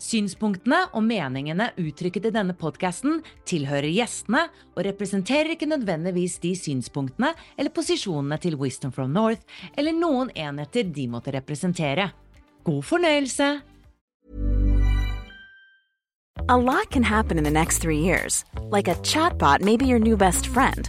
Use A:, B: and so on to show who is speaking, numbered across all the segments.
A: Synspunktene og meningene uttrykket i denne podkasten tilhører gjestene og representerer ikke nødvendigvis de synspunktene eller posisjonene til Wisdom from North eller noen enheter de måtte representere. God fornøyelse!
B: A lot can happen in the next three years. Like a chatbot may your new best friend.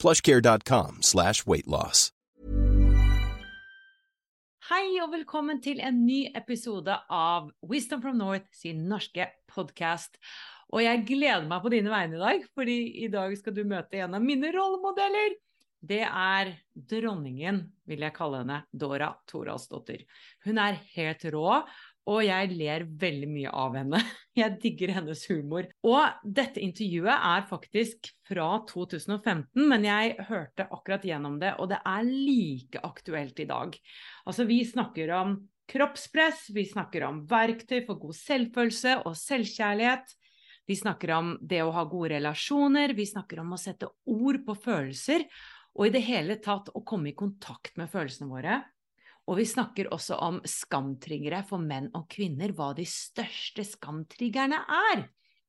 C: plushcare.com slash weightloss.
A: Hei og velkommen til en ny episode av Wisdom from North sin norske podkast. Og jeg gleder meg på dine vegne i dag, fordi i dag skal du møte en av mine rollemodeller. Det er dronningen, vil jeg kalle henne, Dora Toralsdottir. Hun er helt rå, og jeg ler veldig mye av henne. Jeg digger hennes humor. Og dette intervjuet er faktisk fra 2015, men jeg hørte akkurat gjennom det, og det er like aktuelt i dag. Altså, vi snakker om kroppspress, vi snakker om verktøy for god selvfølelse og selvkjærlighet. Vi snakker om det å ha gode relasjoner, vi snakker om å sette ord på følelser, og i det hele tatt å komme i kontakt med følelsene våre. Og vi snakker også om skamtriggere for menn og kvinner, hva de største skamtriggerne er.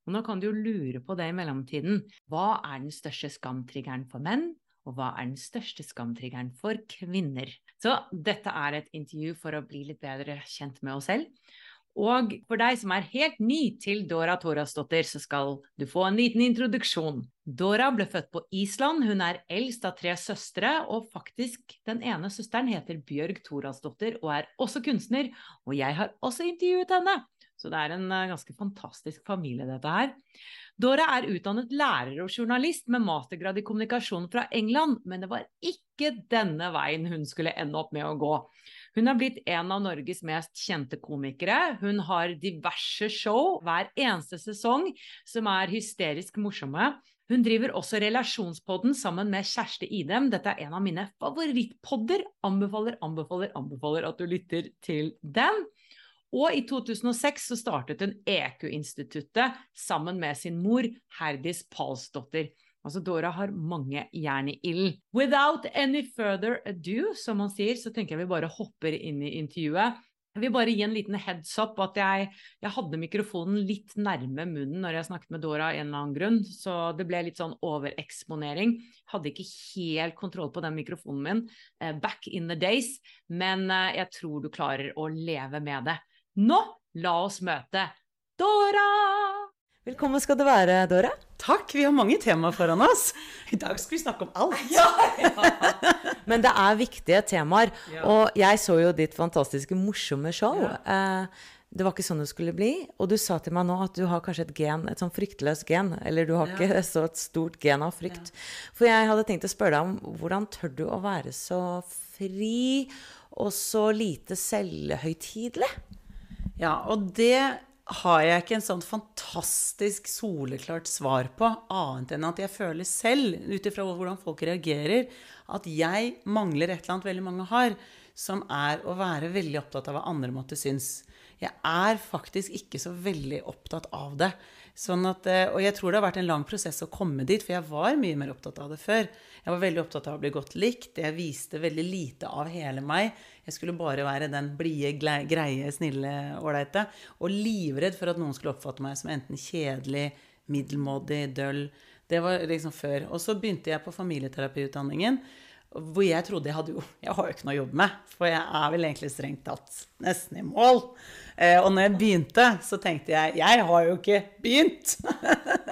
A: Og nå kan du jo lure på det i mellomtiden. Hva er den største skamtriggeren for menn, og hva er den største skamtriggeren for kvinner? Så dette er et intervju for å bli litt bedre kjent med oss selv. Og for deg som er helt ny til Dora Torasdottir, så skal du få en liten introduksjon. Dora ble født på Island, hun er eldst av tre søstre, og faktisk den ene søsteren heter Bjørg Torasdottir og er også kunstner, og jeg har også intervjuet henne. Så det er en uh, ganske fantastisk familie, dette her. Dora er utdannet lærer og journalist med mastergrad i kommunikasjon fra England, men det var ikke denne veien hun skulle ende opp med å gå. Hun har blitt en av Norges mest kjente komikere. Hun har diverse show hver eneste sesong som er hysterisk morsomme. Hun driver også Relasjonspodden sammen med Kjersti Idem. Dette er en av mine favorittpodder. Anbefaler, anbefaler, anbefaler at du lytter til den. Og i 2006 så startet hun EQ-instituttet sammen med sin mor Herdis Palsdottir. Altså Dora har mange jern i ilden. Without any further ado, som man sier, så tenker jeg vi bare hopper inn i intervjuet. Jeg vil bare gi en liten heads up at jeg, jeg, hadde mikrofonen litt nærme munnen når jeg snakket med Dora av en eller annen grunn, så det ble litt sånn overeksponering. Hadde ikke helt kontroll på den mikrofonen min eh, back in the days, men eh, jeg tror du klarer å leve med det. Nå, la oss møte Dora! Velkommen skal du være, Dora.
D: Takk. Vi har mange temaer foran oss. I dag skal vi snakke om alt.
A: Ja, ja. Men det er viktige temaer. Ja. Og jeg så jo ditt fantastiske morsomme show. Eh, det var ikke sånn det skulle bli. Og du sa til meg nå at du har kanskje et gen, et sånn fryktløst gen. Eller du har ikke så et stort gen av frykt. For jeg hadde tenkt å spørre deg om hvordan tør du å være så fri og så lite selvhøytidelig?
D: Ja, og det har jeg ikke en sånn fantastisk soleklart svar på, annet enn at jeg føler selv, ut ifra hvordan folk reagerer, at jeg mangler et eller annet veldig mange har. som er å være veldig opptatt av hva andre måtte synes. Jeg er faktisk ikke så veldig opptatt av det. Sånn at, eh, og jeg tror det har vært en lang prosess å komme dit, for jeg var mye mer opptatt av det før. Jeg var veldig opptatt av å bli godt likt. Jeg viste veldig lite av hele meg. Jeg skulle bare være den blide, greie, snille, ålreite. Og livredd for at noen skulle oppfatte meg som enten kjedelig, middelmådig, døll. Det var liksom før. Og så begynte jeg på familieterapiutdanningen. Hvor jeg trodde jeg hadde jo Jeg har jo ikke noe å jobbe med, for jeg er vel egentlig strengt tatt nesten i mål. Eh, og når jeg begynte, så tenkte jeg Jeg har jo ikke begynt!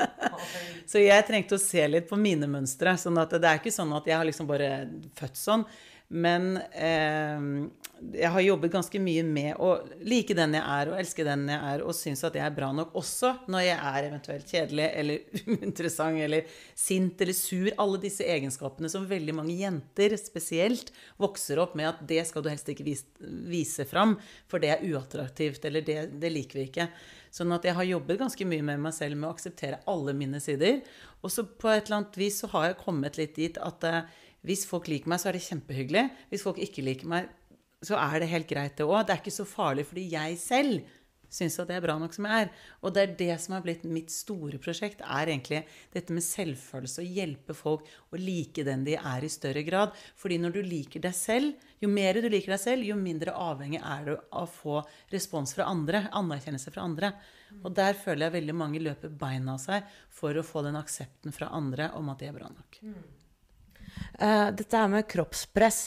D: så jeg trengte å se litt på mine mønstre. sånn at det er ikke sånn at jeg har liksom bare født sånn. Men eh, jeg har jobbet ganske mye med å like den jeg er, og elske den jeg er, og synes at jeg er bra nok også når jeg er eventuelt kjedelig eller uinteressant eller sint eller sur. Alle disse egenskapene som veldig mange jenter spesielt vokser opp med at det skal du helst ikke vise, vise fram, for det er uattraktivt, eller det, det liker vi ikke. Sånn at jeg har jobbet ganske mye med meg selv med å akseptere alle mine sider. Og så på et eller annet vis så har jeg kommet litt dit at eh, hvis folk liker meg, så er det kjempehyggelig. Hvis folk ikke liker meg, så er det helt greit, det òg. Det er ikke så farlig fordi jeg selv syns at jeg er bra nok som jeg er. Og det er det som har blitt mitt store prosjekt, er egentlig dette med selvfølelse. Å hjelpe folk å like den de er i større grad. Fordi når du liker deg selv, jo mer du liker deg selv, jo mindre avhengig er du av å få respons fra andre. Anerkjennelse fra andre. Og der føler jeg veldig mange løper beina av seg for å få den aksepten fra andre om at de er bra nok.
A: Uh, dette her med kroppspress,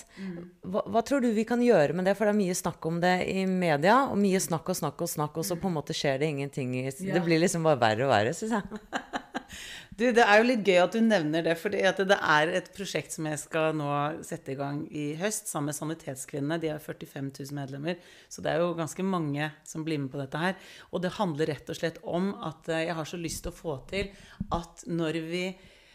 A: hva, hva, tror du vi kan gjøre med det? For det er mye snakk om det i media, og mye snakk og snakk og snakk, og så på en måte skjer det ingenting. I, ja. Det blir liksom bare verre og verre, syns jeg.
D: du, det er jo litt gøy at du nevner det, for det er et prosjekt som jeg skal nå sette i gang i høst sammen med Sanitetskvinnene. De har 45 000 medlemmer, så det er jo ganske mange som blir med på dette her. Og det handler rett og slett om at eh, jeg har så lyst til å få til at når vi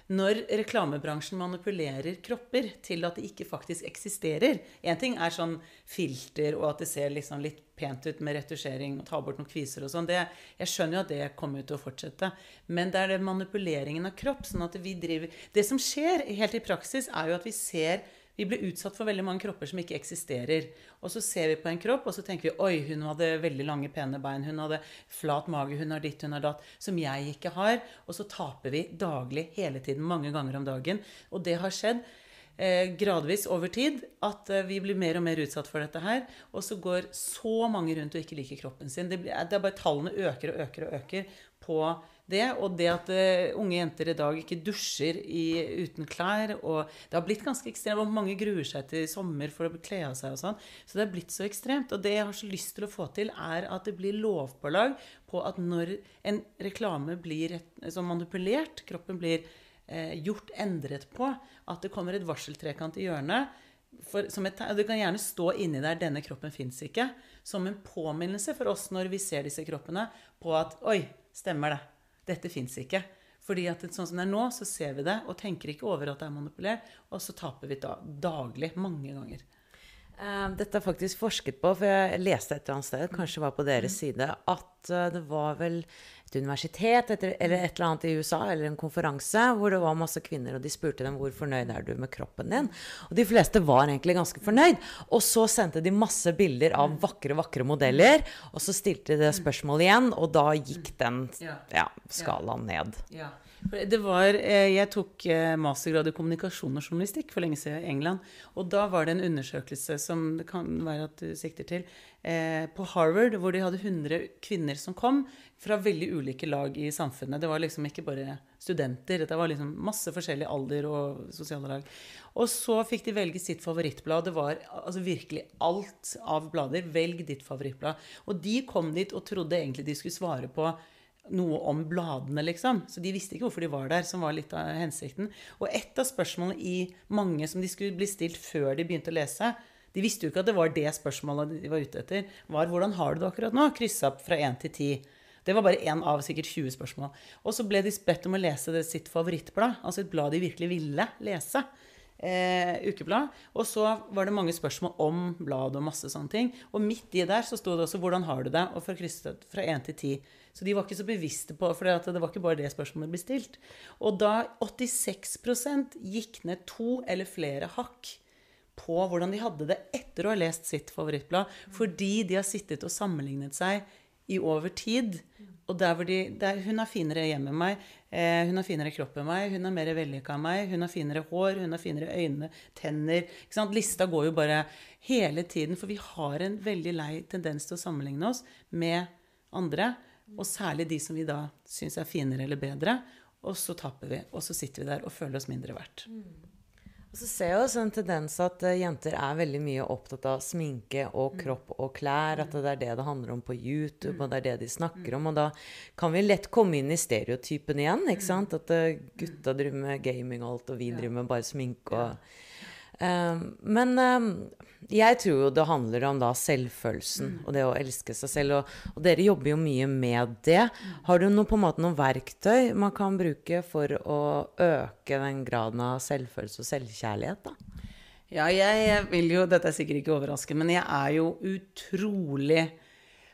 D: når reklamebransjen manipulerer kropper til at de ikke faktisk eksisterer Én ting er sånn filter og at det ser liksom litt pent ut med retusjering og ta bort noen kviser og sånn. Jeg skjønner jo at det kommer til å fortsette. Men det er det manipuleringen av kropp. sånn at vi driver Det som skjer helt i praksis, er jo at vi ser vi blir utsatt for veldig mange kropper som ikke eksisterer. Og så ser vi på en kropp, og så tenker vi oi, hun hadde veldig lange, pene bein. Hun hadde flat mage, hun har ditt, hun har datt. Som jeg ikke har. Og så taper vi daglig, hele tiden, mange ganger om dagen. Og det har skjedd. Eh, gradvis over tid at eh, vi blir mer og mer utsatt for dette her. Og så går så mange rundt og ikke liker kroppen sin. Det, det er bare Tallene øker og øker og øker på det. Og det at uh, unge jenter i dag ikke dusjer i, uten klær. Og det har blitt ganske ekstremt. Og mange gruer seg til sommer for å kle av seg og sånn. Så det er blitt så ekstremt. Og det jeg har så lyst til å få til, er at det blir lovpålag på at når en reklame blir sånn manipulert, kroppen blir eh, gjort endret på, at det kommer et varseltrekant i hjørnet for, et, Du kan gjerne stå inni der 'denne kroppen fins ikke', som en påminnelse for oss når vi ser disse kroppene, på at 'oi, stemmer det'. Dette fins ikke. Fordi at sånn som det er nå, så ser vi det og tenker ikke over at det er manipulert, og så taper vi da daglig, mange ganger.
A: Uh, dette er faktisk forsket på, for jeg leste et eller annet sted, kanskje var på deres mm. side, at uh, det var vel et universitet eller et eller annet i USA, eller en konferanse, hvor det var masse kvinner, og de spurte dem hvor fornøyd er du med kroppen din. Og de fleste var egentlig ganske fornøyd. Og så sendte de masse bilder av vakre, vakre modeller, og så stilte de det spørsmålet igjen, og da gikk den ja, skalaen ned.
D: Ja. Det var, eh, jeg tok eh, mastergrad i kommunikasjon og journalistikk for lenge siden i England. Og da var det en undersøkelse som det kan være at du sikter til, eh, på Harvard, hvor de hadde 100 kvinner som kom fra veldig ulike lag i samfunnet. Det var liksom ikke bare studenter. Det var liksom masse forskjellig alder og sosiale lag. Og så fikk de velge sitt favorittblad. Det var altså virkelig alt av blader. Velg ditt favorittblad. Og de kom dit og trodde egentlig de skulle svare på noe om bladene, liksom. Så de visste ikke hvorfor de var der, som var litt av hensikten. Og et av spørsmålene i mange som de skulle bli stilt før de begynte å lese De visste jo ikke at det var det spørsmålet de var ute etter. Var 'Hvordan har du det akkurat nå?' Kryssa opp fra 1 til 10. Det var bare én av sikkert 20 spørsmål. Og så ble de bedt om å lese sitt favorittblad. Altså et blad de virkelig ville lese eh, ukeblad. Og så var det mange spørsmål om bladet og masse sånne ting. Og midt i der så sto det også 'Hvordan har du det?' og fra krysset fra 1 til 10. Så de var ikke så bevisste på For det var ikke bare det spørsmålet ble stilt. Og da 86% gikk ned to eller flere hakk på hvordan de hadde det etter å ha lest sitt favorittblad. Fordi de har sittet og sammenlignet seg i over tid. Og der hvor de der, Hun har finere hjemme enn meg. Eh, hun har finere kropp enn meg. Hun er mer vellykka enn meg. Hun har finere hår. Hun har finere øyne, tenner. Ikke sant? Lista går jo bare hele tiden. For vi har en veldig lei tendens til å sammenligne oss med andre. Og særlig de som vi da syns er finere eller bedre. Og så taper vi. Og så sitter vi der og føler oss mindre verdt.
A: Og så ser jeg også en tendens at uh, jenter er veldig mye opptatt av sminke og kropp og klær. At det er det det handler om på YouTube, og det er det de snakker om. Og da kan vi lett komme inn i stereotypen igjen. ikke sant? At uh, gutta driver med gaming og alt, og vi driver med bare sminke og men um, jeg tror jo det handler om da selvfølelsen og det å elske seg selv. Og, og, dere jobber jo mye med det. Har du noe, på en måte noen verktøy man kan bruke for å øke den graden av selvfølelse og selvkjærlighet? da?
D: Ja, jeg vil jo Dette er sikkert ikke overraskende, men jeg er jo utrolig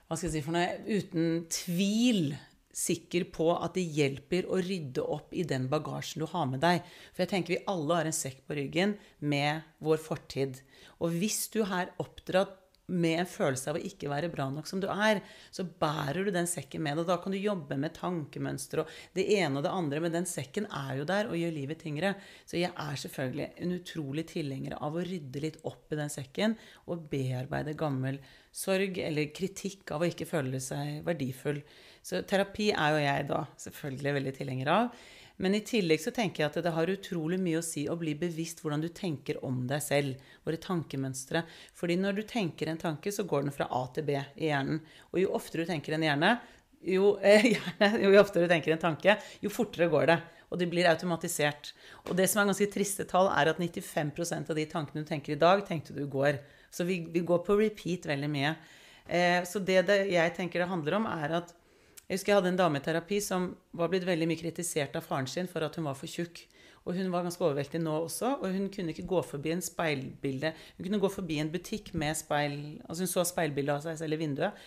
D: Hva skal jeg si for noe? Uten tvil sikker på at det hjelper å rydde opp i den bagasjen du har med deg. For jeg tenker vi alle har en sekk på ryggen med vår fortid. Og hvis du er oppdratt med en følelse av å ikke være bra nok som du er, så bærer du den sekken med deg. Da kan du jobbe med tankemønster og det ene og det andre, men den sekken er jo der og gjør livet tyngre. Så jeg er selvfølgelig en utrolig tilhenger av å rydde litt opp i den sekken og bearbeide gammel sorg eller kritikk av å ikke føle seg verdifull. Så terapi er jo jeg da selvfølgelig veldig tilhenger av. Men i tillegg så tenker jeg at det har utrolig mye å si å bli bevisst hvordan du tenker om deg selv. Våre tankemønstre. Fordi når du tenker en tanke, så går den fra A til B i hjernen. Og jo oftere du tenker en hjerne, jo, eh, jo, oftere du tenker en tanke, jo fortere går det. Og de blir automatisert. Og det som er ganske triste tall, er at 95% av de tankene du tenker i dag, tenkte du i går. Så vi, vi går på repeat veldig mye. Eh, så det, det jeg tenker det handler om, er at jeg husker jeg hadde en dame i terapi som var blitt veldig mye kritisert av faren sin for at hun var for tjukk. Og hun var ganske overvektig nå også, og hun kunne ikke gå forbi en speilbilde. Hun kunne gå forbi en butikk med speil Altså hun så speilbildet av seg selv i vinduet.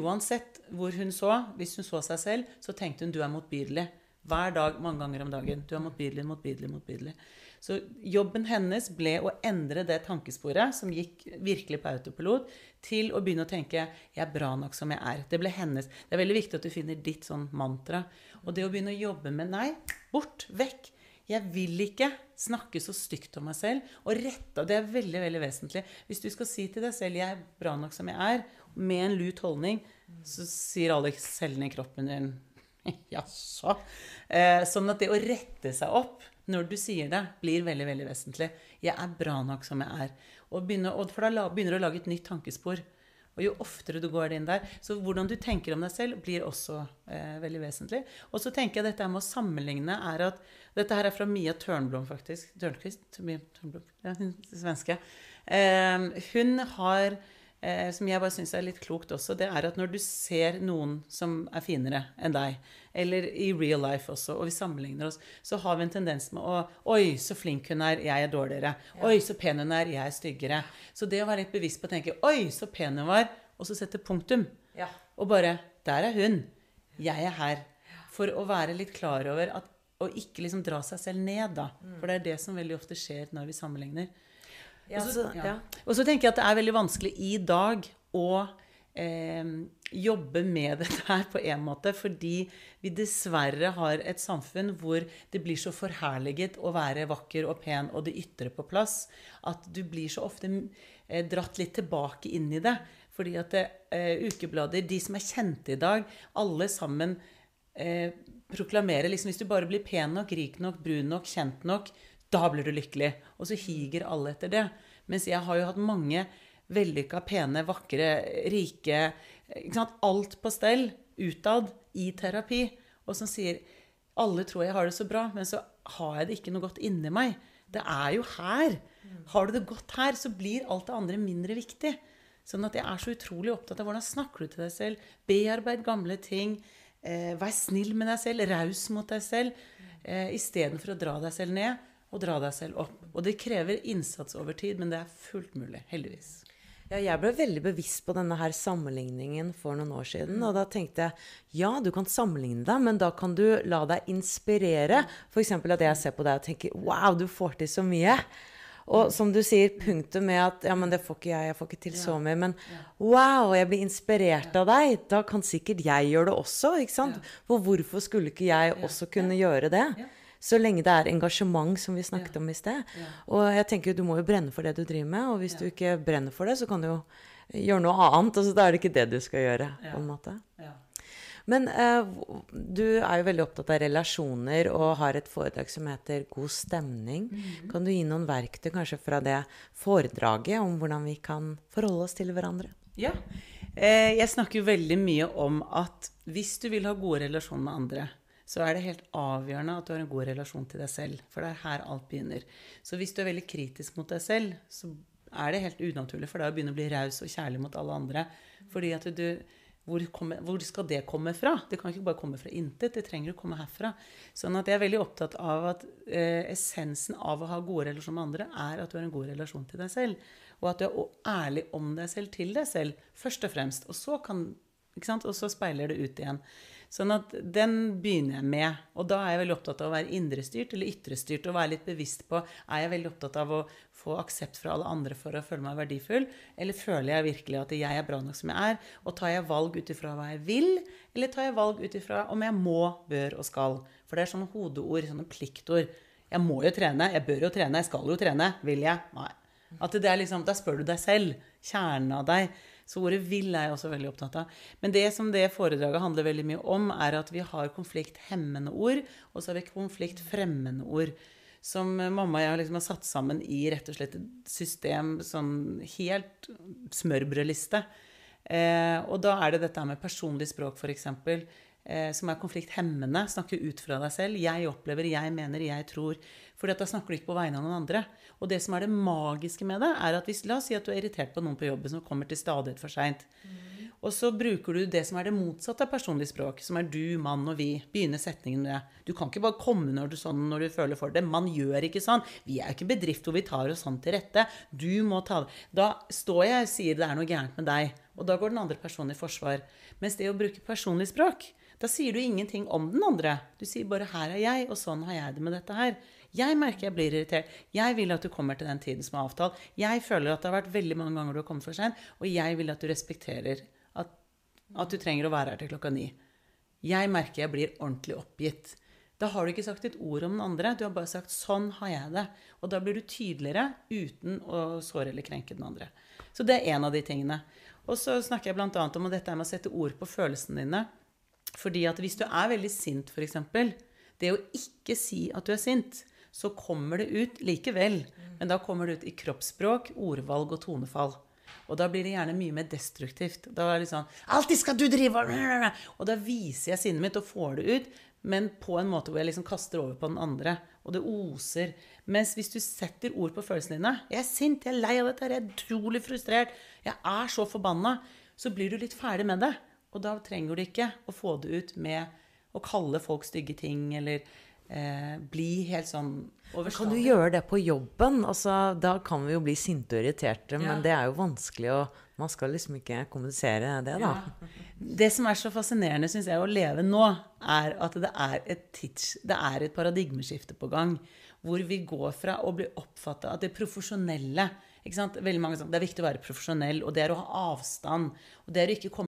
D: Uansett hvor hun så, hvis hun så seg selv, så tenkte hun 'du er motbydelig'. Hver dag, mange ganger om dagen. Du er motbydelig, motbydelig, motbydelig. Så jobben hennes ble å endre det tankesporet, som gikk virkelig på autopilot, til å begynne å tenke 'jeg er bra nok som jeg er'. Det ble hennes. Det er veldig viktig at du finner ditt sånn mantra. Og det å begynne å jobbe med 'nei, bort, vekk'. Jeg vil ikke snakke så stygt om meg selv. Og rette Det er veldig veldig vesentlig. Hvis du skal si til deg selv 'jeg er bra nok som jeg er', med en lut holdning, så sier alle cellene i kroppen din Jaså? Eh, sånn at det å rette seg opp når du sier det, blir veldig veldig vesentlig. 'Jeg er bra nok som jeg er.' Og begynner, og for da begynner du å lage et nytt tankespor. Og jo oftere du går inn der Så hvordan du tenker om deg selv, blir også eh, veldig vesentlig. Og så tenker jeg dette med å sammenligne er at Dette her er fra Mia Tørnblom, faktisk. Tørnquist? Mia Tørnblom, ja, svenske. Eh, hun har eh, som jeg bare syns er litt klokt også, det er at når du ser noen som er finere enn deg, eller i real life også, og vi sammenligner oss, så har vi en tendens med å Oi, så flink hun er, jeg er dårligere. Oi, så pen hun er, jeg er styggere. Så det å være litt bevisst på å tenke Oi, så pen hun var, og så sette punktum. Ja. Og bare Der er hun. Jeg er her. For å være litt klar over at Og ikke liksom dra seg selv ned, da. For det er det som veldig ofte skjer når vi sammenligner. Ja, og, så, ja. og så tenker jeg at det er veldig vanskelig i dag å eh, jobbe med dette her på en måte, fordi vi dessverre har et samfunn hvor det blir så forherliget å være vakker og pen og det ytre på plass, at du blir så ofte eh, dratt litt tilbake inn i det. Fordi at det, eh, ukeblader, de som er kjente i dag, alle sammen eh, proklamerer liksom Hvis du bare blir pen nok, rik nok, brun nok, kjent nok, da blir du lykkelig. Og så higer alle etter det. Mens jeg har jo hatt mange vellykka, pene, vakre, rike Alt på stell utad i terapi. Og som sier alle tror jeg har det så bra, men så har jeg det ikke noe godt inni meg. Det er jo her. Har du det godt her, så blir alt det andre mindre viktig. Sånn at jeg er så utrolig opptatt av hvordan snakker du til deg selv. Bearbeid gamle ting. Eh, vær snill med deg selv. Raus mot deg selv. Eh, Istedenfor å dra deg selv ned og dra deg selv opp. Og det krever innsats over tid, men det er fullt mulig. Heldigvis.
A: Ja, jeg ble veldig bevisst på denne her sammenligningen for noen år siden. Og da tenkte jeg ja, du kan sammenligne deg, men da kan du la deg inspirere. F.eks. at jeg ser på deg og tenker wow, du får til så mye.
E: Og som du sier, punktet med at ja, men det får ikke jeg, jeg får ikke til så mye. Men wow, jeg blir inspirert av deg. Da kan sikkert jeg gjøre det også. ikke sant? For hvorfor skulle ikke jeg også kunne gjøre det? Så lenge det er engasjement, som vi snakket om i sted. Og jeg tenker du må jo brenne for det du driver med. Og hvis du ikke brenner for det, så kan du jo gjøre noe annet. Altså, da er det ikke det du skal gjøre. på en måte.
D: Ja.
E: Men eh, du er jo veldig opptatt av relasjoner og har et foredrag som heter God stemning. Kan du gi noen verktøy kanskje fra det foredraget om hvordan vi kan forholde oss til hverandre?
D: Ja. Eh, jeg snakker jo veldig mye om at hvis du vil ha gode relasjoner med andre, så er det helt avgjørende at du har en god relasjon til deg selv. For det er her alt begynner. Så hvis du er veldig kritisk mot deg selv, så er det helt unaturlig for deg å begynne å bli raus og kjærlig mot alle andre. Fordi at du hvor, kommer, hvor, skal det komme fra? Det kan ikke bare komme fra intet. Det trenger å komme herfra. Sånn at jeg er veldig opptatt av at eh, essensen av å ha gode relasjoner med andre, er at du har en god relasjon til deg selv. Og at du er ærlig om deg selv til deg selv, først og fremst. Og så, kan, og så speiler det ut igjen. Sånn at den begynner jeg med. Og da er jeg veldig opptatt av å være indrestyrt eller ytrestyrt. Og være litt bevisst på er jeg veldig opptatt av å få aksept fra alle andre for å føle meg verdifull. Eller føler jeg virkelig at jeg er bra nok som jeg er? Og tar jeg valg ut ifra hva jeg vil, eller tar jeg valg ut ifra om jeg må, bør og skal? For det er sånne hodeord, sånne pliktord. Jeg må jo trene, jeg bør jo trene, jeg skal jo trene. Vil jeg? Nei. At det er liksom, Da spør du deg selv. Kjernen av deg. Så ordet 'vil' er jeg også veldig opptatt av. Men det som det foredraget handler veldig mye om, er at vi har konflikthemmende ord, og så har vi konfliktfremmende ord. Som mamma og jeg liksom har satt sammen i rett og slett et system sånn helt smørbrødliste. Eh, og da er det dette med personlig språk, f.eks eh, som er konflikthemmende. Snakke ut fra deg selv. Jeg opplever, jeg mener, jeg tror. For da snakker du ikke på vegne av noen andre. Og det som er det magiske med det, er at hvis La oss si at du er irritert på noen på jobben som kommer til stadighet for seint. Mm. Og så bruker du det som er det motsatte av personlig språk, som er du, mann og vi. Begynner setningen med det. Du kan ikke bare komme når du, sånn, når du føler for det. Man gjør ikke sånn. Vi er jo ikke bedrift hvor vi tar oss sånn til rette. Du må ta det. Da står jeg og sier det er noe gærent med deg. Og da går den andre personen i forsvar. Mens det å bruke personlig språk, da sier du ingenting om den andre. Du sier bare 'her er jeg, og sånn har jeg det med dette her'. Jeg merker jeg blir irritert. Jeg vil at du kommer til den tiden som er avtalt. Jeg føler at det har vært veldig mange ganger du har kommet for sent, og jeg vil at du respekterer at, at, du trenger å være her til klokka ni. Jeg merker jeg blir ordentlig oppgitt. Da har du ikke sagt et ord om den andre. Du har bare sagt 'sånn har jeg det'. Og da blir du tydeligere uten å såre eller krenke den andre. Så det er en av de tingene. Og så snakker jeg bl.a. om dette med å sette ord på følelsene dine. Fordi at hvis du er veldig sint, f.eks. Det å ikke si at du er sint, så kommer det ut likevel. Men da kommer det ut i kroppsspråk, ordvalg og tonefall. Og da blir det gjerne mye mer destruktivt. Da er det sånn 'Alltid skal du drive Og da viser jeg sinnet mitt og får det ut, men på en måte hvor jeg liksom kaster over på den andre. Og det oser. Mens hvis du setter ord på følelsene dine 'Jeg er sint, jeg er lei av dette, jeg er utrolig frustrert, jeg er så forbanna', så blir du litt ferdig med det. Og da trenger du ikke å få det ut med å kalle folk stygge ting eller eh, bli helt sånn overstadig.
E: Kan du gjøre det på jobben? Altså, da kan vi jo bli sinte og irriterte, ja. men det er jo vanskelig å Man skal liksom ikke kommunisere det, da. Ja.
D: Det som er så fascinerende, syns jeg, å leve nå, er at det er et, tids, det er et paradigmeskifte på gang. Hvor vi går fra å bli oppfatta at det profesjonelle Veldig mange sånn, Det er viktig å være profesjonell, og det er å ha avstand. og det er å ikke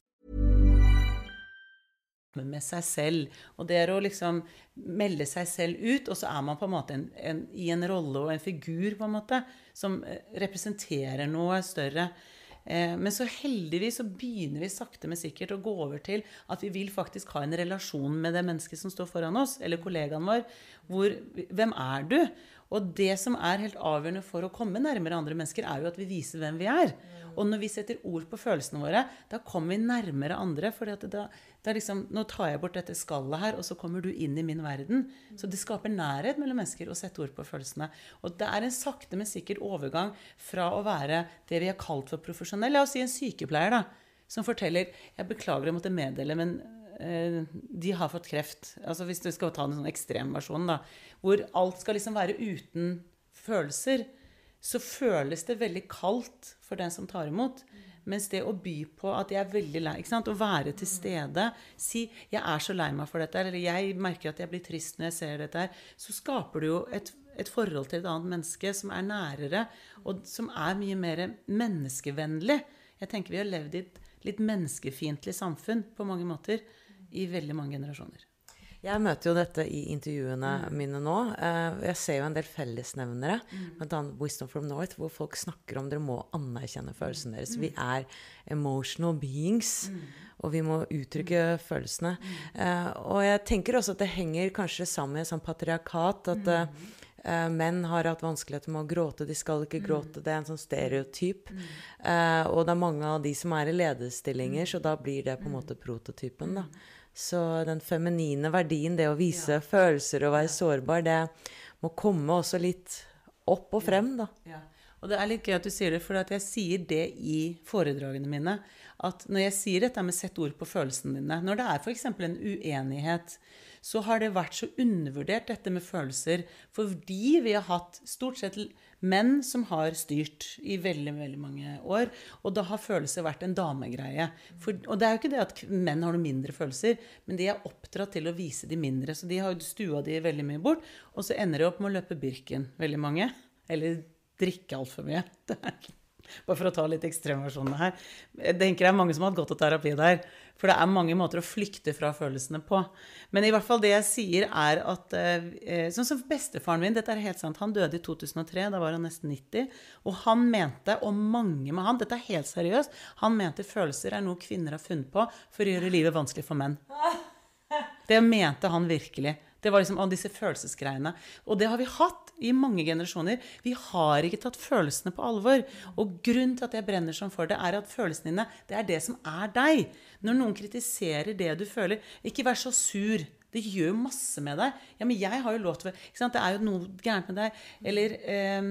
D: Med seg selv. Og det er å liksom melde seg selv ut, og så er man på en måte en, en, i en rolle og en figur på en måte, som eh, representerer noe større. Eh, men så heldigvis så begynner vi sakte, men sikkert å gå over til at vi vil faktisk ha en relasjon med det mennesket som står foran oss, eller kollegaen vår. Hvor, hvem er du? Og det som er helt avgjørende for å komme nærmere andre mennesker, er jo at vi viser hvem vi er. Og når vi setter ord på følelsene våre, da kommer vi nærmere andre. For da, da liksom, nå tar jeg bort dette skallet her, og så kommer du inn i min verden. Så det skaper nærhet mellom mennesker å sette ord på følelsene. Og det er en sakte, men sikker overgang fra å være det vi har kalt for profesjonell. La oss si en sykepleier da, som forteller Jeg beklager å måtte meddele, men eh, de har fått kreft. Altså Hvis du skal ta en sånn ekstremversjon, da, hvor alt skal liksom være uten følelser, så føles det veldig kaldt for den som tar imot. Mens det å by på at jeg er veldig lei ikke sant? Å være til stede, si 'Jeg er så lei meg for dette', eller 'Jeg merker at jeg blir trist når jeg ser dette', så skaper du jo et, et forhold til et annet menneske som er nærere, og som er mye mer menneskevennlig. Jeg tenker vi har levd i et litt menneskefiendtlig samfunn på mange måter i veldig mange generasjoner.
E: Jeg møter jo dette i intervjuene mm. mine nå. Uh, jeg ser jo en del fellesnevnere, mm. bl.a. Wisdom from North, hvor folk snakker om dere må anerkjenne følelsene deres. Mm. Vi er emotional beings, mm. og vi må uttrykke mm. følelsene. Uh, og jeg tenker også at det henger kanskje sammen med et sånt patriarkat. at uh, menn har hatt vanskeligheter med å gråte. De skal ikke gråte. Det er en sånn stereotyp. Uh, og det er mange av de som er i lederstillinger, så da blir det på en måte prototypen. da. Så den feminine verdien, det å vise ja. følelser og være sårbar, det må komme også litt opp og frem, da. Ja.
D: Og det er litt gøy at du sier det, for jeg sier det i foredragene mine. At når jeg sier dette med sett ord på følelsene dine Når det er f.eks. en uenighet så har det vært så undervurdert, dette med følelser. Fordi vi har hatt stort sett menn som har styrt i veldig veldig mange år. Og da har følelser vært en damegreie. For, og det er jo ikke det at menn har noen mindre følelser, men de er oppdratt til å vise de mindre. Så de har stua de veldig mye bort. Og så ender de opp med å løpe Birken, veldig mange. Eller drikke altfor mye. Det er bare for å ta litt ekstremversjonene her. Jeg tenker det er mange som har hatt godt av terapi der. For det er mange måter å flykte fra følelsene på. Men i hvert fall det jeg sier, er at eh, Sånn som bestefaren min, dette er helt sant, han døde i 2003. Da var han nesten 90. Og han mente, og mange med han, dette er helt seriøst, han mente følelser er noe kvinner har funnet på for å gjøre livet vanskelig for menn. Det mente han virkelig. Det var liksom av disse følelsesgreiene. Og det har vi hatt i mange generasjoner. Vi har ikke tatt følelsene på alvor. Og grunnen til at jeg brenner sånn for det, er at følelsene dine, det er det som er deg. Når noen kritiserer det du føler, ikke vær så sur. Det gjør masse med deg. Ja, men jeg har jo lov til? Det er jo noe gærent med deg. Eller eh,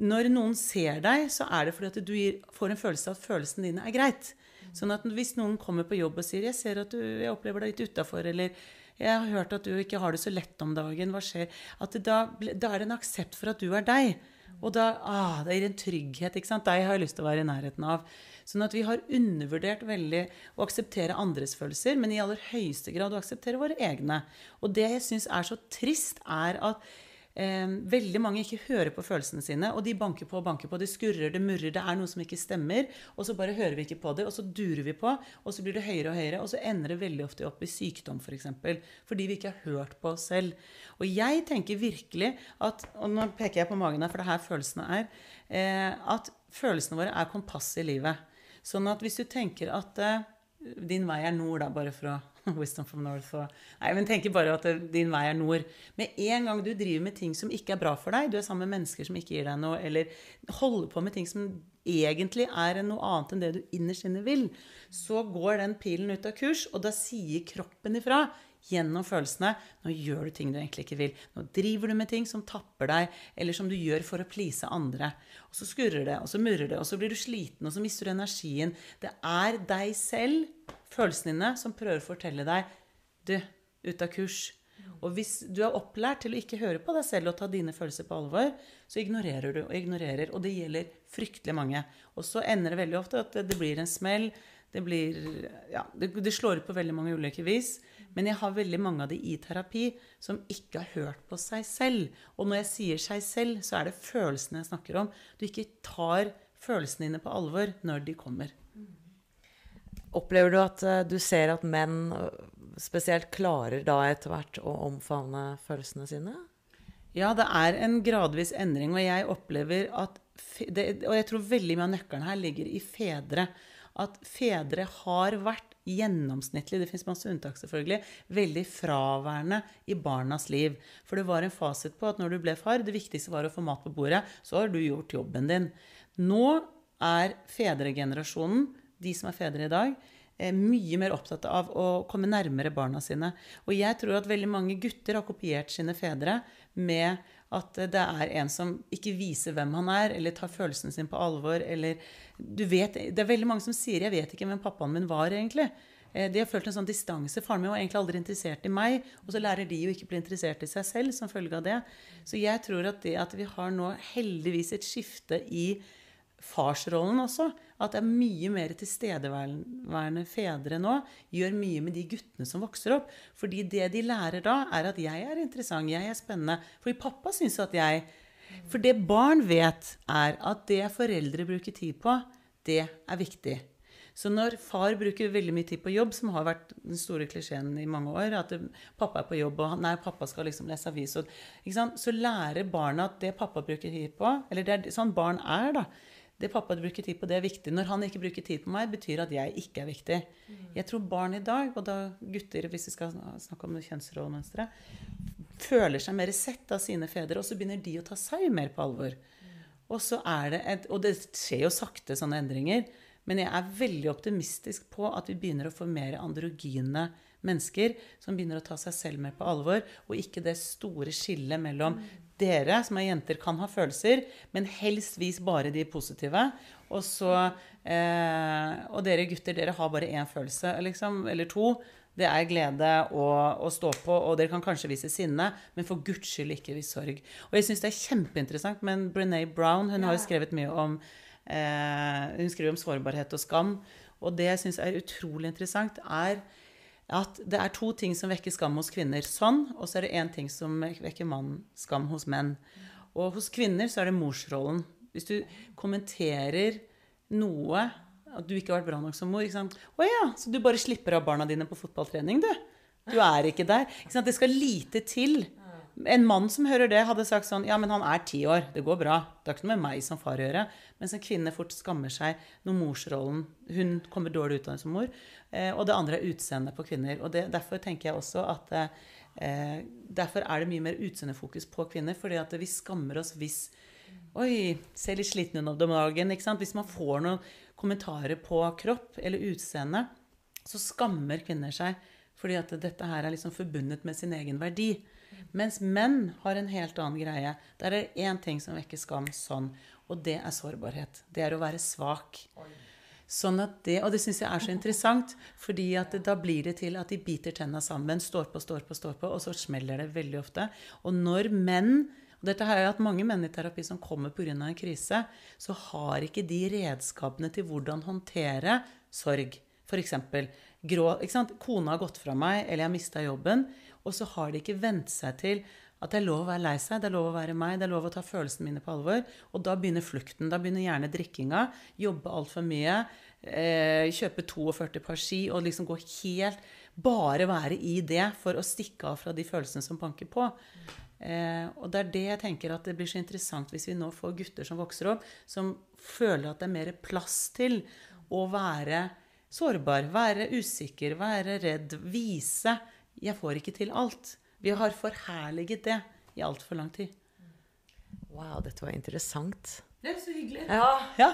D: når noen ser deg, så er det fordi at du får en følelse av at følelsene dine er greit. Sånn at hvis noen kommer på jobb og sier 'Jeg ser at du, jeg opplever deg litt utafor', eller 'Jeg har hørt at du ikke har det så lett om dagen. Hva skjer?' At da, da, er det en aksept for at du er deg. Og da ah, det gir en trygghet. ikke sant? Deg har jeg lyst til å være i nærheten av. Sånn at vi har undervurdert veldig å akseptere andres følelser, men i aller høyeste grad å akseptere våre egne. Og det jeg syns er så trist, er at eh, veldig mange ikke hører på følelsene sine, og de banker på og banker på. Det skurrer, det murrer, det er noe som ikke stemmer. Og så bare hører vi ikke på det, og så durer vi på, og så blir det høyere og høyere. Og så ender det veldig ofte opp i sykdom, f.eks. For eksempel, fordi vi ikke har hørt på oss selv. Og jeg tenker virkelig at Og nå peker jeg på magen her, for det er her følelsene er. Eh, at følelsene våre er kompasset i livet. Sånn at hvis du tenker at eh, din vei er nord, da, bare for å Wisdom from North og Nei, men tenker bare at din vei er nord. Med en gang du driver med ting som ikke er bra for deg, du er sammen med mennesker som ikke gir deg noe, eller holder på med ting som egentlig er noe annet enn det du innerst inne vil, så går den pilen ut av kurs, og da sier kroppen ifra gjennom følelsene. Nå gjør du ting du egentlig ikke vil. Nå driver du med ting som tapper deg, eller som du gjør for å please andre. Og så skurrer det, og så murrer det, og så blir du sliten, og så mister du energien. Det er deg selv følelsene dine som prøver å fortelle deg Du, ut av kurs. Og hvis du er opplært til å ikke høre på deg selv og ta dine følelser på alvor, så ignorerer du og ignorerer. Og det gjelder fryktelig mange. Og så ender det veldig ofte at det blir en smell. Det, blir, ja, det, det slår ut på veldig mange ulike vis. Men jeg har veldig mange av de i terapi som ikke har hørt på seg selv. Og når jeg sier seg selv, så er det følelsene jeg snakker om. Du ikke tar følelsene dine på alvor når de kommer.
E: Opplever du at uh, du ser at menn uh, spesielt klarer da etter hvert å omfavne følelsene sine?
D: Ja, det er en gradvis endring, og jeg opplever at det, Og jeg tror veldig mye av nøkkelen her ligger i fedre. at fedre har vært gjennomsnittlig, det fins masse unntak selvfølgelig, veldig fraværende i barnas liv. For det var en fasit på at når du ble far, det viktigste var å få mat på bordet, så har du gjort jobben din. Nå er fedregenerasjonen, de som er fedre i dag, eh, mye mer opptatt av å komme nærmere barna sine. Og jeg tror at veldig mange gutter har kopiert sine fedre med at det er en som ikke viser hvem han er, eller tar følelsen sin på alvor, eller du vet, Det er veldig mange som sier 'jeg vet ikke hvem pappaen min var', egentlig. Eh, de har følt en sånn distanse. Faren min var egentlig aldri interessert i meg. Og så lærer de jo ikke bli interessert i seg selv som følge av det. Så jeg tror at det at vi har nå heldigvis et skifte i farsrollen også. At det er mye mer tilstedeværende fedre nå. Gjør mye med de guttene som vokser opp. Fordi det de lærer da, er at jeg er interessant, jeg er spennende. Fordi pappa syns at jeg For det barn vet, er at det foreldre bruker tid på, det er viktig. Så når far bruker veldig mye tid på jobb, som har vært den store klisjeen i mange år, at pappa er på jobb, og nei, pappa skal liksom lese avis, og, så lærer barna at det pappa bruker tid på Eller det er sånn barn er, da det pappa bruker tid på, det er viktig. Når han ikke bruker tid på meg, betyr at jeg ikke er viktig. Mm. Jeg tror barn i dag, og da gutter, hvis vi skal snakke om kjønnsrollemønstre, føler seg mer sett av sine fedre, og så begynner de å ta seg mer på alvor. Og, så er det et, og det skjer jo sakte sånne endringer, men jeg er veldig optimistisk på at vi begynner å få mer androgyne mennesker som begynner å ta seg selv mer på alvor, og ikke det store skillet mellom dere som er jenter, kan ha følelser, men helst vis bare de positive. Og så eh, Og dere gutter, dere har bare én følelse, liksom, eller to. Det er glede å, stå på, og dere kan kanskje vise sinne, men for guds skyld ikke vise sorg. Og jeg syns det er kjempeinteressant, men Brené Brown hun har jo skrevet mye om Hun skriver om sårbarhet og skam. Og det jeg syns er utrolig interessant, er at det er to ting som vekker skam hos kvinner. Sånn, og så er det én ting som vekker skam hos menn. Og hos kvinner så er det morsrollen. Hvis du kommenterer noe At du ikke har vært bra nok som mor ikke sant? 'Å ja, så du bare slipper av barna dine på fotballtrening, du?' Du er ikke der. Ikke? Det skal lite til en mann som hører det, hadde sagt sånn Ja, men han er ti år. Det går bra. Det har ikke noe med meg som far å gjøre. Mens en kvinne fort skammer seg når morsrollen Hun kommer dårlig ut av det som mor. Eh, og det andre er utseendet på kvinner. Og det, derfor tenker jeg også at eh, Derfor er det mye mer utseendefokus på kvinner. fordi at vi skammer oss hvis Oi, ser litt sliten ut om dagen. ikke sant? Hvis man får noen kommentarer på kropp eller utseende, så skammer kvinner seg. Fordi at dette her er liksom forbundet med sin egen verdi. Mens menn har en helt annen greie. Der er det én ting som vekker skam sånn, og det er sårbarhet. Det er å være svak. Sånn at det, Og det syns jeg er så interessant, fordi at da blir det til at de biter tenna sammen, står på, står på, står på, og så smeller det veldig ofte. Og når menn og dette har jeg hatt mange menn i terapi som kommer pga. en krise, så har ikke de redskapene til hvordan håndtere sorg. F.eks. Grå, ikke sant? Kona har gått fra meg, eller jeg har mista jobben. Og så har de ikke vent seg til at det er lov å være lei seg, det er lov å være meg, det er lov å ta følelsene mine på alvor. Og da begynner flukten. Da begynner gjerne drikkinga. Jobbe altfor mye. Eh, kjøpe 42 par ski og liksom gå helt Bare være i det for å stikke av fra de følelsene som banker på. Eh, og det er det jeg tenker at det blir så interessant hvis vi nå får gutter som vokser opp, som føler at det er mer plass til å være sårbar, være usikker, være redd, vise 'jeg får ikke til alt'. Vi har forherliget det i altfor lang tid.
E: Wow, dette var interessant.
D: Det er så hyggelig.
E: Ja.
D: ja.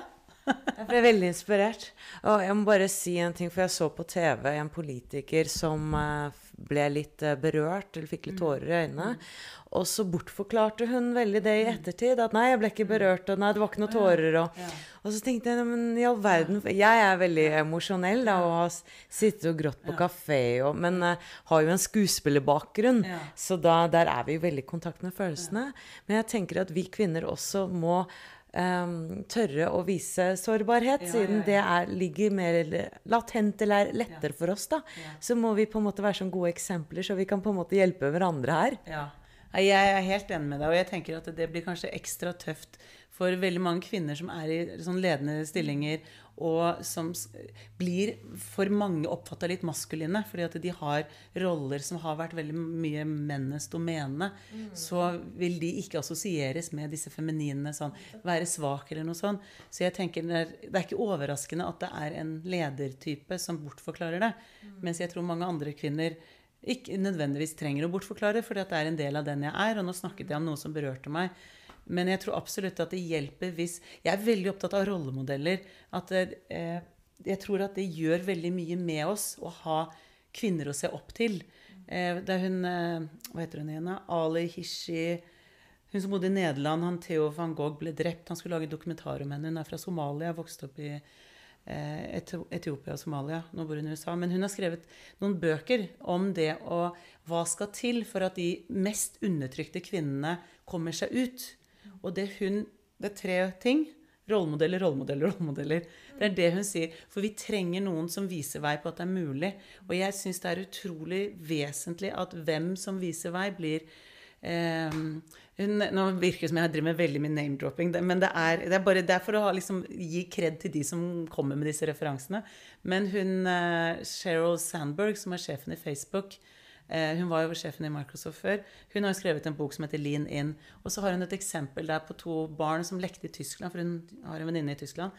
E: jeg ble veldig inspirert. Og jeg må bare si en ting, for jeg så på TV en politiker som eh, ble litt eh, berørt, eller fikk litt tårer i øynene. Og så bortforklarte hun veldig det i ettertid. At 'nei, jeg ble ikke berørt', og 'nei, det var ikke noe tårer'. Og, og så tenkte jeg men i all verden Jeg er veldig emosjonell da, og har sittet og grått på kafé, og, men uh, har jo en skuespillerbakgrunn. Så da, der er vi jo veldig i kontakt med følelsene. Men jeg tenker at vi kvinner også må um, tørre å vise sårbarhet, ja, siden ja, ja. det er, ligger mer latent eller er lettere for oss, da. Så må vi på en måte være som gode eksempler, så vi kan på en måte hjelpe hverandre her.
D: Ja. Jeg er helt enig med deg, og jeg tenker at det blir kanskje ekstra tøft For veldig mange kvinner som er i sånn ledende stillinger, og som blir for mange oppfatta litt maskuline, fordi at de har roller som har vært veldig mye mennenes domene, så vil de ikke assosieres med disse femininene. sånn være svak eller noe sånt. Så jeg tenker det er, det er ikke overraskende at det er en ledertype som bortforklarer det. Mens jeg tror mange andre kvinner ikke nødvendigvis trenger å bortforklare, fordi at det er en del av den jeg er. Og nå snakket jeg om noe som berørte meg. Men jeg tror absolutt at det hjelper hvis Jeg er veldig opptatt av rollemodeller. At eh, jeg tror at det gjør veldig mye med oss å ha kvinner å se opp til. Eh, det er hun eh, Hva heter hun igjen? Ali Hishi Hun som bodde i Nederland. Han Theo van Gogh ble drept. Han skulle lage dokumentar om henne. Hun er fra Somalia, vokste opp i eh, Etiopia og Somalia. Nå bor hun i USA. Men hun har skrevet noen bøker om det og hva skal til for at de mest undertrykte kvinnene kommer seg ut. Og det hun Det er tre ting. Rollemodeller, rollemodeller, rollemodeller. Det er det hun sier. For vi trenger noen som viser vei på at det er mulig. Og jeg syns det er utrolig vesentlig at hvem som viser vei, blir eh, hun, Nå virker det som jeg driver med veldig mye name-dropping, men det er, det er bare det er for å liksom, gi kred til de som kommer med disse referansene. Men hun eh, Sheryl Sandberg, som er sjefen i Facebook Hun var jo sjefen i Microsoft før. Hun har jo skrevet en bok som heter Lean In. Og så har hun et eksempel der på to barn som lekte i Tyskland, for hun har en venninne i Tyskland.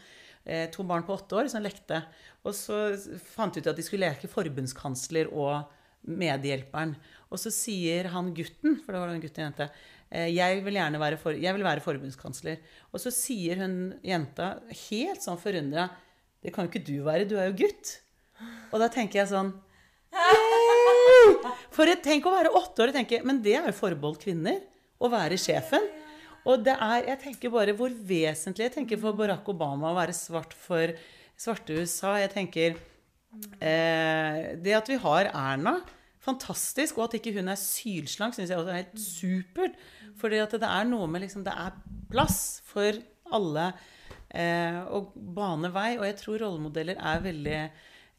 D: Eh, to barn på åtte år som lekte. Og så fant de ut at de skulle leke forbundskansler og medhjelperen. Og så sier han gutten, for det var en gutt og en jente, eh, jeg vil gjerne være, for, vil være forbundskansler. Og så sier hun jenta helt sånn forundra Det kan jo ikke du være, du er jo gutt. Og da tenker jeg sånn! For et, tenk å være åtte år og tenke Men det er jo forbeholdt kvinner. Å være sjefen. Og det er, jeg tenker bare hvor vesentlig Jeg tenker for Barack Obama å være svart for svarte USA. Jeg tenker eh, Det at vi har Erna, fantastisk. Og at ikke hun er sylslank, syns jeg også er helt supert. For det er noe med liksom Det er plass for alle eh, å bane vei. Og jeg tror rollemodeller er veldig jeg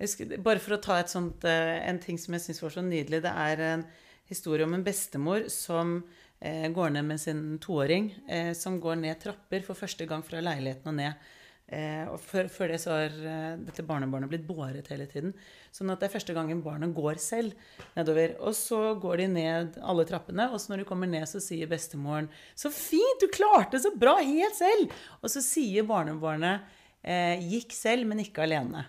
D: husker, Bare for å ta sånt, eh, en ting som jeg syns var så nydelig. Det er en historie om en bestemor som eh, går ned med sin toåring. Eh, som går ned trapper for første gang fra leiligheten og ned. Eh, og før, det så har eh, dette barnebarnet blitt båret hele tiden. Sånn at det er første gangen barnet går selv nedover. Og så går de ned alle trappene, og så når de kommer ned, så sier bestemoren 'Så fint! Du klarte så bra helt selv!' Og så sier barnebarnet eh, 'Gikk selv, men ikke alene'.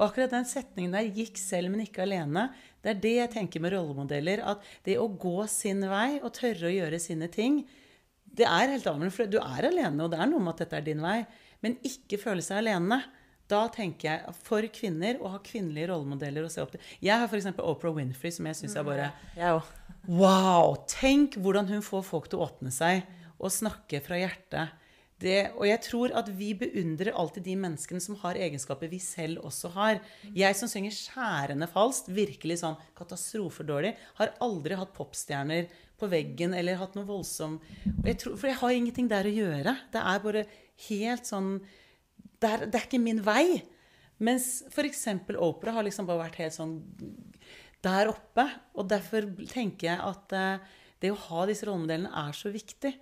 D: Og akkurat den setningen der 'gikk selv, men ikke alene', det er det jeg tenker med rollemodeller. At det å gå sin vei og tørre å gjøre sine ting, det er helt avgjørende. For du er alene, og det er noe med at dette er din vei. Men ikke føle seg alene. Da tenker jeg for kvinner å ha kvinnelige rollemodeller å se opp til. Jeg har f.eks. Oprah Winfrey, som jeg syns er bare Wow! Tenk hvordan hun får folk til å åpne seg og snakke fra hjertet. Det, og jeg tror at vi beundrer alltid de menneskene som har egenskaper vi selv også har. Jeg som synger skjærende falskt, virkelig sånn katastrofedårlig, har aldri hatt popstjerner på veggen eller hatt noe voldsom jeg tror, For jeg har ingenting der å gjøre. Det er bare helt sånn Det er, det er ikke min vei. Mens f.eks. Opera har liksom bare vært helt sånn der oppe. Og derfor tenker jeg at eh, det å ha disse rollemodellene er så viktig.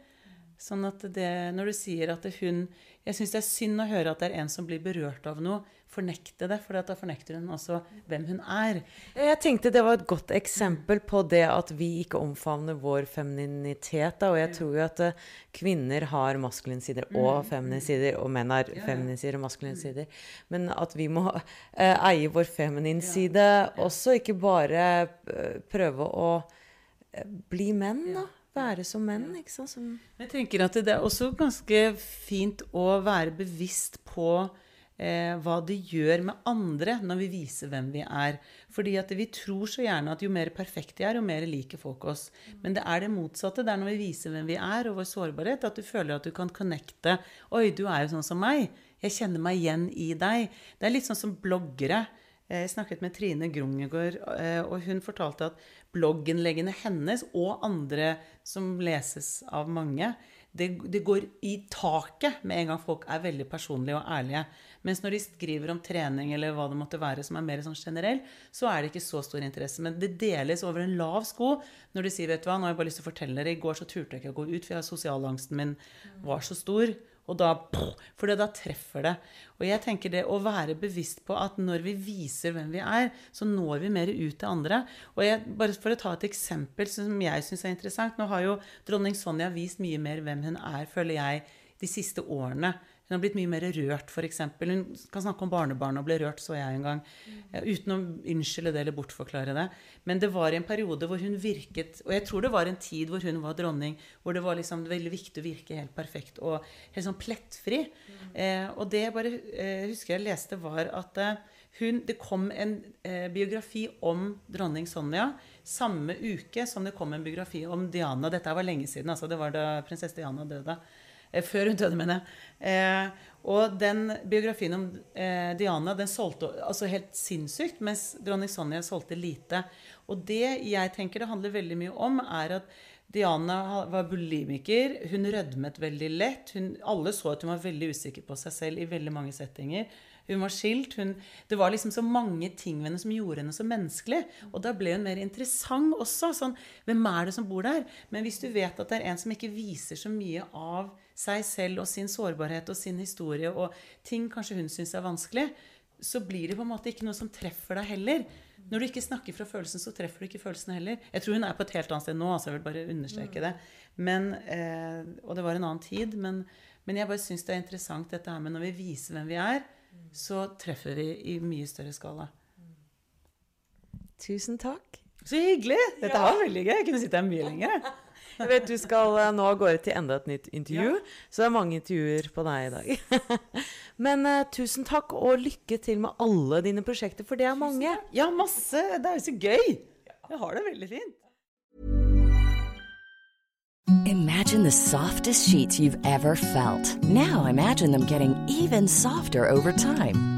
D: Sånn at det, når du sier at hun Jeg syns det er synd å høre at det er en som blir berørt av noe, fornekte det. For da fornekter hun også hvem hun er.
E: Jeg tenkte det var et godt eksempel på det at vi ikke omfavner vår femininitet. Da. Og jeg tror jo at eh, kvinner har maskuline sider og feminine sider, og menn har feminine sider og maskuline sider. Men at vi må uh, eie vår feminine side også, ikke bare eh, prøve å bli menn, da. Være som menn, ikke sant. Som
D: Jeg tenker at det er også ganske fint å være bevisst på eh, hva det gjør med andre når vi viser hvem vi er. Fordi at vi tror så gjerne at jo mer perfekte vi er, jo mer liker folk oss. Men det er det motsatte. Det er når vi viser hvem vi er, og vår sårbarhet, at du føler at du kan connecte. Oi, du er jo sånn som meg. Jeg kjenner meg igjen i deg. Det er litt sånn som bloggere. Eh, Jeg snakket med Trine Grung i går, eh, og hun fortalte at blogginnleggene hennes og andre som leses av mange, det, det går i taket med en gang folk er veldig personlige og ærlige. Mens når de skriver om trening eller hva det måtte være som er mer sånn generell, så er det ikke så stor interesse. Men det deles over en lav sko når de sier vet du hva, nå har jeg bare lyst til å fortelle dere, i går så turte jeg ikke å gå ut, for sosialangsten min var så stor. Og da, for da treffer det. Og jeg tenker det å være bevisst på at når vi viser hvem vi er, så når vi mer ut til andre. Og jeg, bare for å ta et eksempel som jeg syns er interessant Nå har jo dronning Sonja vist mye mer hvem hun er, føler jeg, de siste årene. Hun har blitt mye mer rørt, f.eks. Hun kan snakke om barnebarn og ble rørt, så jeg en gang. Mm. Uten å unnskylde det eller bortforklare det. Men det var en periode hvor hun virket Og jeg tror det var en tid hvor hun var dronning, hvor det var liksom veldig viktig å virke helt perfekt og helt sånn plettfri. Mm. Eh, og det jeg bare eh, husker jeg leste, var at eh, hun, det kom en eh, biografi om dronning Sonja samme uke som det kom en biografi om Diana. Dette var lenge siden. altså Det var da prinsesse Diana døde. Eh, før hun døde, mener jeg. Eh, og den biografien om eh, Diana den solgte altså helt sinnssykt, mens dronning Sonja solgte lite. Og det jeg tenker det handler veldig mye om, er at Diana var bulimiker. Hun rødmet veldig lett. Hun, alle så at hun var veldig usikker på seg selv i veldig mange settinger. Hun var skilt. Hun, det var liksom så mange ting ved henne som gjorde henne så menneskelig. Og da ble hun mer interessant også. Sånn, hvem er det som bor der? Men hvis du vet at det er en som ikke viser så mye av seg selv og sin sårbarhet og sin historie, og ting kanskje hun syns er vanskelig, så blir det på en måte ikke noe som treffer deg heller. Når du ikke snakker fra følelsen, så treffer du ikke følelsen heller. Jeg tror hun er på et helt annet sted nå, altså jeg vil bare understreke det. Men, eh, og det var en annen tid. Men, men jeg bare syns det er interessant dette her med når vi viser hvem vi er, så treffer vi i mye større skala.
E: Tusen takk.
D: Så hyggelig! Dette var veldig gøy. Jeg kunne sitte her mye lenger.
E: Jeg vet du skal eh, nå av gårde til enda et nytt intervju, ja. så det er mange intervjuer på deg i dag. Men uh, tusen takk, og lykke til med alle dine prosjekter, for det er mange.
D: Ja, masse. Det er jo så gøy. Jeg har det veldig fint.
F: Imagine the softest sheets you've ever felt. Now imagine them getting even softer over time.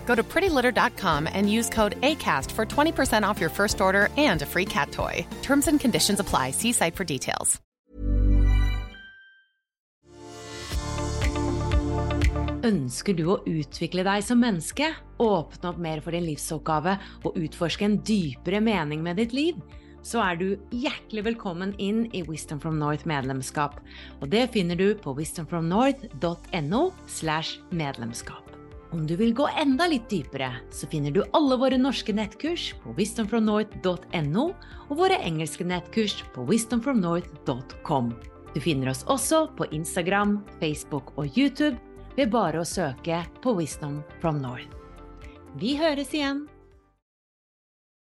G: Go to prettylitter.com and use code ACAST for 20% off your first order and a free cat toy. Terms and conditions apply. See site for details.
A: Ønsker du å utvikle deg som menneske, åpne opp mer for din livsoppgave og utforske en dypere mening med ditt liv? så er du hjertelig velkommen inn i Wisdom from North medlemskap. Og det finner du på wisdomfromnorth.no slash medlemskap. Om du vil gå enda litt dypere, så finner du alle våre norske nettkurs på wisdomfromnorth.no og våre engelske nettkurs på wisdomfromnorth.com. Du finner oss også på Instagram, Facebook og YouTube ved bare å søke på Wisdom from North. Vi høres igjen!